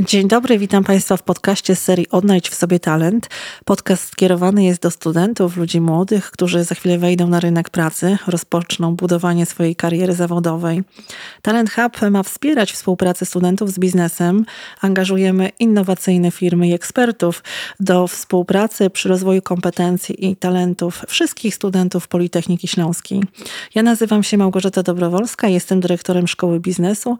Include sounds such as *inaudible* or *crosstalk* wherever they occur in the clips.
Dzień dobry, witam Państwa w podcaście z serii Odnajdź w sobie talent. Podcast skierowany jest do studentów, ludzi młodych, którzy za chwilę wejdą na rynek pracy, rozpoczną budowanie swojej kariery zawodowej. Talent Hub ma wspierać współpracę studentów z biznesem. Angażujemy innowacyjne firmy i ekspertów do współpracy przy rozwoju kompetencji i talentów wszystkich studentów Politechniki Śląskiej. Ja nazywam się Małgorzata Dobrowolska, jestem dyrektorem Szkoły Biznesu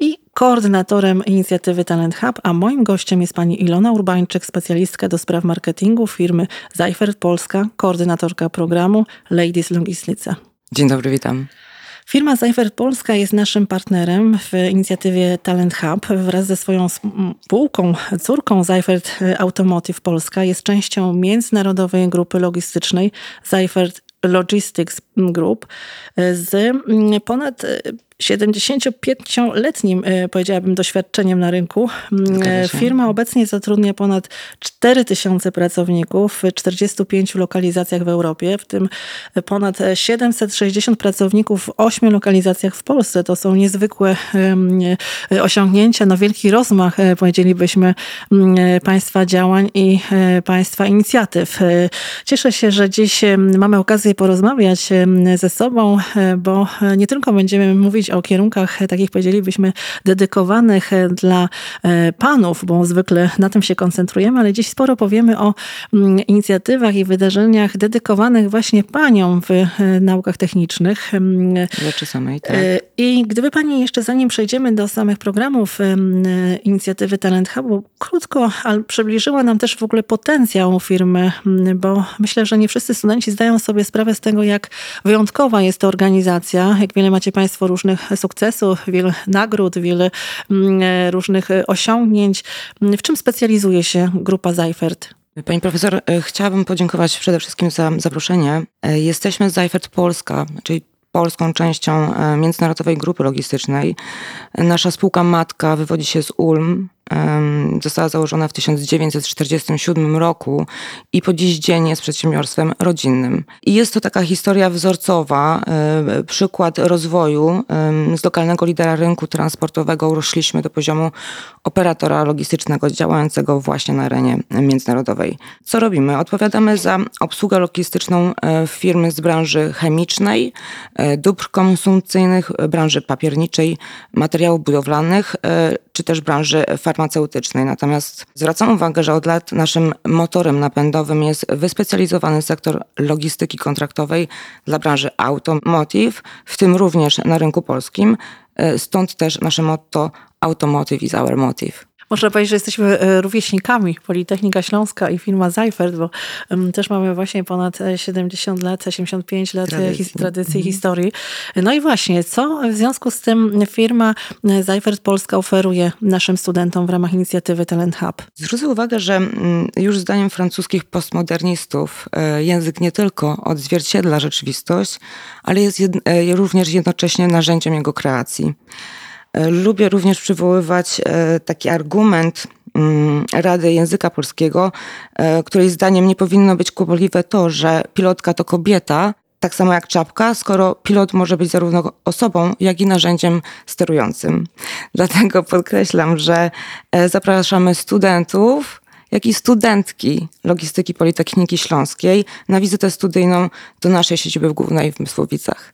i koordynatorem inicjatywy Talent Hub, a moim gościem jest pani Ilona Urbańczyk, specjalistka do spraw marketingu firmy Zajfert Polska, koordynatorka programu Ladies Logislice. Dzień dobry, witam. Firma Zajfert Polska jest naszym partnerem w inicjatywie Talent Hub. Wraz ze swoją spółką, córką Zajfert Automotive Polska jest częścią międzynarodowej grupy logistycznej Zajfert Logistics Group z ponad 75-letnim, e, powiedziałabym, doświadczeniem na rynku. Mm, e, firma obecnie zatrudnia ponad 4000 pracowników w 45 lokalizacjach w Europie, w tym ponad 760 pracowników w 8 lokalizacjach w Polsce. To są niezwykłe e, osiągnięcia, no wielki rozmach, powiedzielibyśmy, mm, Państwa działań i Państwa inicjatyw. Cieszę się, że dziś mamy okazję porozmawiać ze sobą, bo nie tylko będziemy mówić mówić o kierunkach, e, takich powiedzielibyśmy, dedykowanych e, dla e, panów, bo zwykle na tym się koncentrujemy, ale dziś sporo powiemy o mm, inicjatywach i wydarzeniach dedykowanych właśnie paniom w naukach technicznych. Mm, Rzeczy samej, tak. I gdyby pani jeszcze, zanim przejdziemy do samych programów inicjatywy Talent Hubu, krótko ale przybliżyła nam też w ogóle potencjał firmy, mm, bo myślę, że nie wszyscy studenci zdają sobie sprawę z tego, jak wyjątkowa jest to organizacja, jak wiele macie państwo różnych sukcesów, wiele nagród, wiele mm, różnych osiągnięć. W czym specjalizuje się grupa Zajfert? Pani profesor, e, chciałabym podziękować przede wszystkim za zaproszenie. E, jesteśmy z Zajfert Polska, czyli polską częścią e, międzynarodowej grupy logistycznej. Nasza spółka matka wywodzi się z Ulm, Została założona w 1947 roku i po dziś dzień jest przedsiębiorstwem rodzinnym. I jest to taka historia wzorcowa, e, przykład rozwoju. Z lokalnego lidera rynku transportowego urośliśmy do poziomu operatora logistycznego działającego właśnie na arenie międzynarodowej. Co robimy? Odpowiadamy za obsługę logistyczną e, firmy z branży chemicznej, e, dóbr konsumpcyjnych, branży papierniczej, materiałów budowlanych, czy też branży farmaceutycznej. Natomiast zwracam uwagę, że od lat naszym motorem napędowym jest wyspecjalizowany sektor logistyki kontraktowej dla branży automotive, w tym również na rynku polskim. E, stąd też nasze motto Automotive is our motive. Można powiedzieć, że jesteśmy e, rówieśnikami Politechnika Śląska i firma Zajfert, bo też mamy właśnie ponad 70 lat, 75 lat e, tradycji, tradycji mhm. historii. No i właśnie, co w związku z tym firma e, Zajfert Polska oferuje naszym studentom w ramach inicjatywy Talent Hub? Zwrócę uwagę, że mm, już zdaniem francuskich postmodernistów język nie tylko odzwierciedla rzeczywistość, ale jest jed również jednocześnie narzędziem jego kreacji. E, lubię również przywoływać e, taki argument mm, Rady Języka Polskiego, e, której zdaniem nie powinno być kłopotliwe to, że pilotka to kobieta, tak samo jak czapka, skoro pilot może być zarówno osobą, jak i narzędziem sterującym. Dlatego podkreślam, że zapraszamy studentów, jak i studentki Logistyki Politechniki Śląskiej na wizytę studyjną do naszej siedziby głównej w Mysłowicach.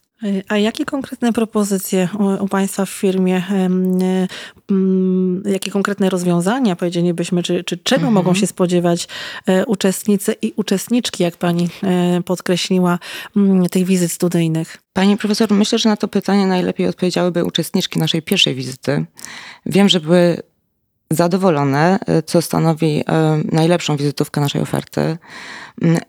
A jakie konkretne propozycje u, Państwa w firmie, jakie konkretne rozwiązania, powiedzielibyśmy, czy, czy czego mhm. mogą się spodziewać e, uczestnicy i uczestniczki, jak Pani e, podkreśliła, tych wizyt studyjnych? Pani profesor, myślę, że na to pytanie najlepiej odpowiedziałyby uczestniczki naszej pierwszej wizyty. Wiem, że były zadowolone, e, co stanowi najlepszą wizytówkę naszej oferty.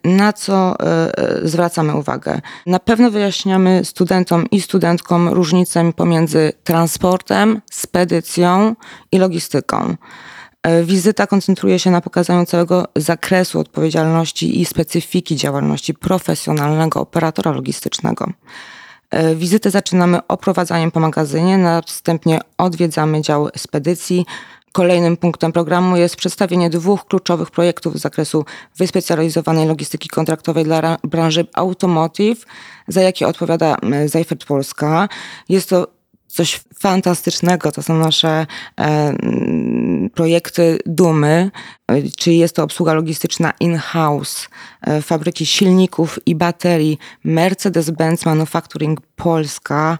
Na co e, zwracamy uwagę? Na pewno wyjaśniamy studentom i studentkom różnicę pomiędzy transportem, spedycją i logistyką. Wizyta koncentruje się na pokazaniu całego zakresu odpowiedzialności i specyfiki działalności profesjonalnego operatora logistycznego. Wizytę zaczynamy oprowadzaniem po magazynie, następnie odwiedzamy dział spedycji, Kolejnym punktem programu jest przedstawienie dwóch kluczowych projektów z zakresu wyspecjalizowanej logistyki kontraktowej dla branży automotive, za jakie odpowiada Zajfert Polska. Jest to coś fantastycznego. To są nasze e, projekty dumy, czyli jest to obsługa logistyczna in-house, e, fabryki silników i baterii Mercedes-Benz Manufacturing Polska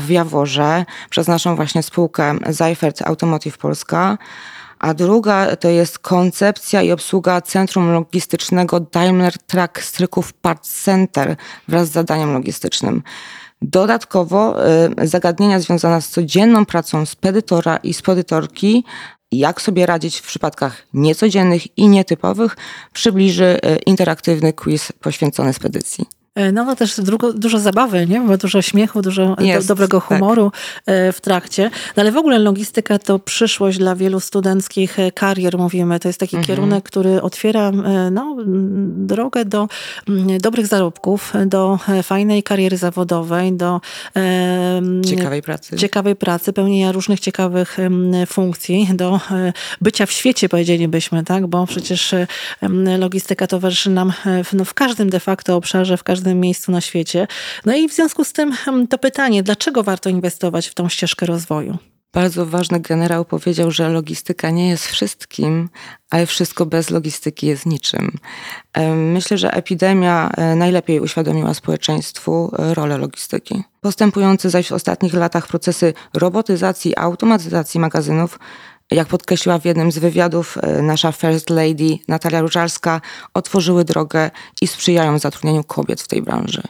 w Jaworze przez naszą właśnie spółkę Seifert Automotive Polska a druga to jest koncepcja i obsługa centrum logistycznego Daimler Truck Stryków Parts Center wraz z zadaniem logistycznym. Dodatkowo y, zagadnienia związane z codzienną pracą spedytora i spedytorki, jak sobie radzić w przypadkach niecodziennych i nietypowych, przybliży y, interaktywny quiz poświęcony spedycji. E, no bo też dużo, dużo zabawy, nie? Bo dużo śmiechu, dużo Jest, do, dobrego tak. humoru tak. w trakcie. No ale w ogóle logistyka to przyszłość dla wielu studenckich e, karier, mówimy. To jest taki mhm. kierunek, który otwiera no, drogę do dobrych zarobków, do fajnej kariery zawodowej, do ciekawej pracy, ciekawej pracy pełnienia różnych ciekawych funkcji, do bycia w świecie, powiedzielibyśmy, tak? Bo przecież logistyka towarzyszy nam w, no, w każdym de facto obszarze, w każdym każdym miejscu na świecie. No i w związku z tym hmm, to pytanie, dlaczego warto inwestować w tą ścieżkę rozwoju? Bardzo ważny generał powiedział, że logistyka nie jest wszystkim, ale wszystko bez logistyki jest niczym. Myślę, że epidemia e, najlepiej uświadomiła społeczeństwu e, rolę logistyki. Postępujące zaś w ostatnich latach procesy robotyzacji, automatyzacji magazynów jak podkreśliła w jednym z wywiadów e, nasza First Lady Natalia Różalska, otworzyły drogę i sprzyjają zatrudnieniu kobiet w tej branży,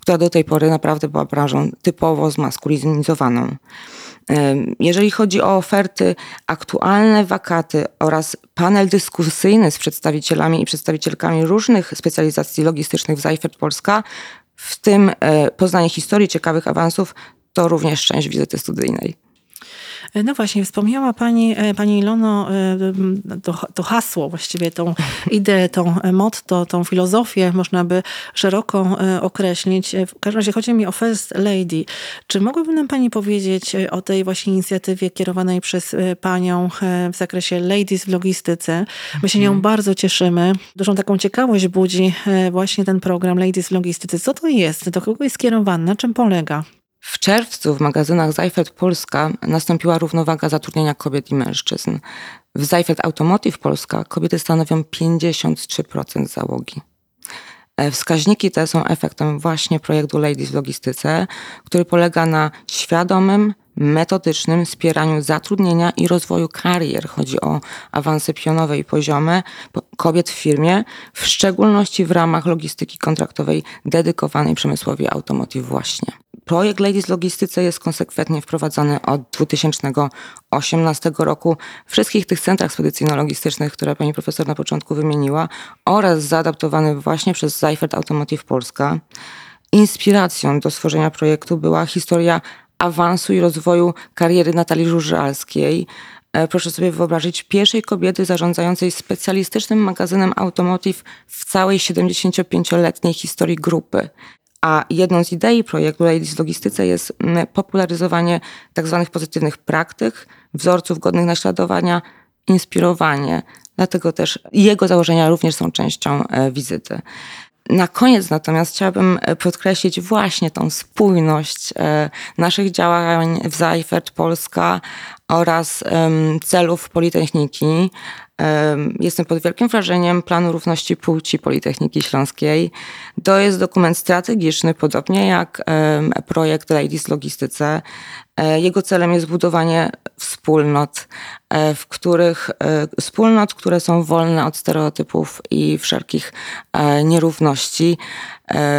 która do tej pory naprawdę była branżą typowo zmaskulinizowaną. Jeżeli chodzi o oferty, aktualne wakaty oraz panel dyskusyjny z przedstawicielami i przedstawicielkami różnych specjalizacji logistycznych w Zajfert Polska, w tym e, poznanie historii ciekawych awansów, to również część wizyty studyjnej. E, no właśnie, wspomniała Pani, e, Pani Ilono, e, to, to hasło, właściwie tą ideę, tą motto, tą filozofię można by szeroko określić. W każdym razie chodzi mi o First Lady. Czy mogłaby nam Pani powiedzieć o tej właśnie inicjatywie kierowanej przez Panią w zakresie Ladies w logistyce? My się nią mhm. bardzo cieszymy. Dużą taką ciekawość budzi właśnie ten program Ladies w logistyce. Co to jest? Do kogo jest skierowany? Na czym polega? W czerwcu w magazynach Zajfert Polska nastąpiła równowaga zatrudnienia kobiet i mężczyzn. W Zajfert Automotive Polska kobiety stanowią 53% załogi. E, wskaźniki te są efektem właśnie projektu Ladies w Logistyce, który polega na świadomym, metodycznym wspieraniu zatrudnienia i rozwoju karier. Chodzi o awanse pionowe i poziome kobiet w firmie, w szczególności w ramach logistyki kontraktowej dedykowanej przemysłowi automotive właśnie. Projekt Ladies Logistyce jest konsekwentnie wprowadzany od 2018 roku w wszystkich tych centrach spedycyjno-logistycznych, które pani profesor na początku wymieniła oraz zaadaptowany właśnie przez Seifert Automotive Polska. Inspiracją do stworzenia projektu była historia awansu i rozwoju kariery Natalii Żużalskiej. E, proszę sobie wyobrazić, pierwszej kobiety zarządzającej specjalistycznym magazynem Automotive w całej 75-letniej historii grupy. A jedną z idei projektu Ladies Logistyce jest mm, popularyzowanie tzw. Tak pozytywnych praktyk, wzorców godnych naśladowania, inspirowanie. Dlatego też jego założenia również są częścią e, wizyty. Na koniec natomiast chciałabym e, podkreślić właśnie tą spójność e, naszych działań w Zajfert Polska oraz celów Politechniki. Jestem pod wielkim wrażeniem planu równości płci Politechniki Śląskiej. To jest dokument strategiczny, podobnie jak projekt Ladies Logistyce. E, jego celem jest budowanie wspólnot, e, w których e, wspólnot, które są wolne od stereotypów i wszelkich nierówności.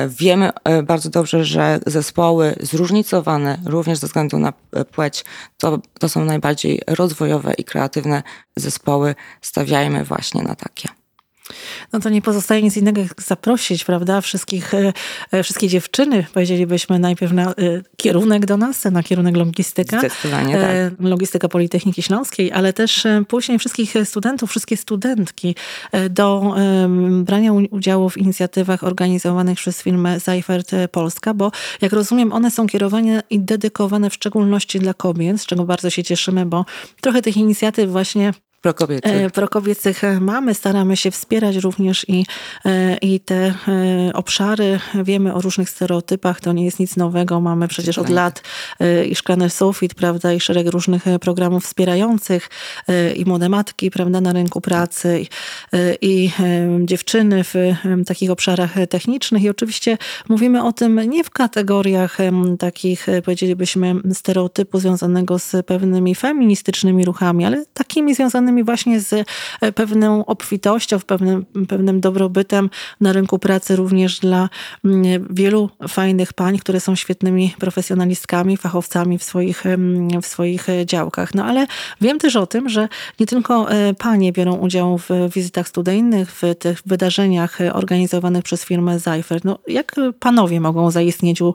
Wiemy bardzo dobrze, że zespoły zróżnicowane również ze względu na płeć to, to są najbardziej rozwojowe i kreatywne zespoły. Stawiajmy właśnie na takie no to nie pozostaje nic innego jak zaprosić, prawda, wszystkich, e, e, wszystkie dziewczyny, powiedzielibyśmy najpierw na e, kierunek do nas, na kierunek logistyka. Zdecydowanie, tak. Logistyka Politechniki Śląskiej, ale też później wszystkich studentów, wszystkie studentki do brania udziału w inicjatywach organizowanych przez firmę Seifert Polska, bo jak rozumiem, one są kierowane i dedykowane w szczególności dla kobiet, z czego bardzo się cieszymy, bo trochę tych inicjatyw właśnie prokobiecych. prokobiecych mamy. Staramy się wspierać również i, i te obszary. Wiemy o różnych stereotypach, to nie jest nic nowego. Mamy przecież od lat i Szklany Sufit, prawda, i szereg różnych programów wspierających i młode matki, prawda, na rynku pracy i, i dziewczyny w takich obszarach technicznych i oczywiście mówimy o tym nie w kategoriach takich, powiedzielibyśmy, stereotypu związanego z pewnymi feministycznymi ruchami, ale takimi związanymi właśnie z e, pewną obfitością, pewnym, pewnym dobrobytem na rynku pracy również dla wielu fajnych pań, które są świetnymi profesjonalistkami, fachowcami w swoich, w swoich działkach. No ale wiem też o tym, że nie tylko e, panie biorą udział w wizytach studyjnych, w tych wydarzeniach organizowanych przez firmę Seifert. No, jak panowie mogą zaistnieć u,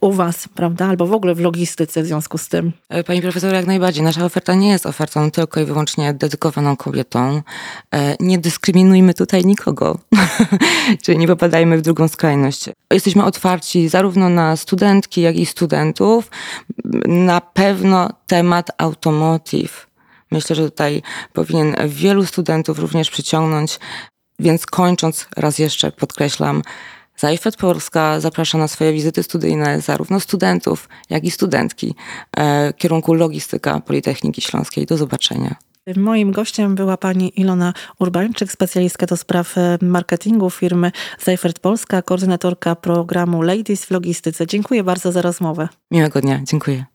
u was, prawda? Albo w ogóle w logistyce w związku z tym? E, pani profesor, jak najbardziej. Nasza oferta nie jest ofertą tylko i wyłącznie dedykowaną kobietom. E, nie dyskryminujmy tutaj nikogo, *laughs* czyli nie popadajmy w drugą skrajność. Jesteśmy otwarci zarówno na studentki, jak i studentów. Na pewno temat automotive. Myślę, że tutaj powinien wielu studentów również przyciągnąć. Więc kończąc, raz jeszcze podkreślam, Zajfet Polska zaprasza na swoje wizyty studyjne zarówno studentów, jak i studentki e, kierunku logistyka Politechniki Śląskiej. Do zobaczenia. Moim gościem była pani Ilona Urbańczyk, specjalistka do spraw e, marketingu firmy Zajfert Polska, koordynatorka programu Ladies w Logistyce. Dziękuję bardzo za rozmowę. Miłego dnia, dziękuję.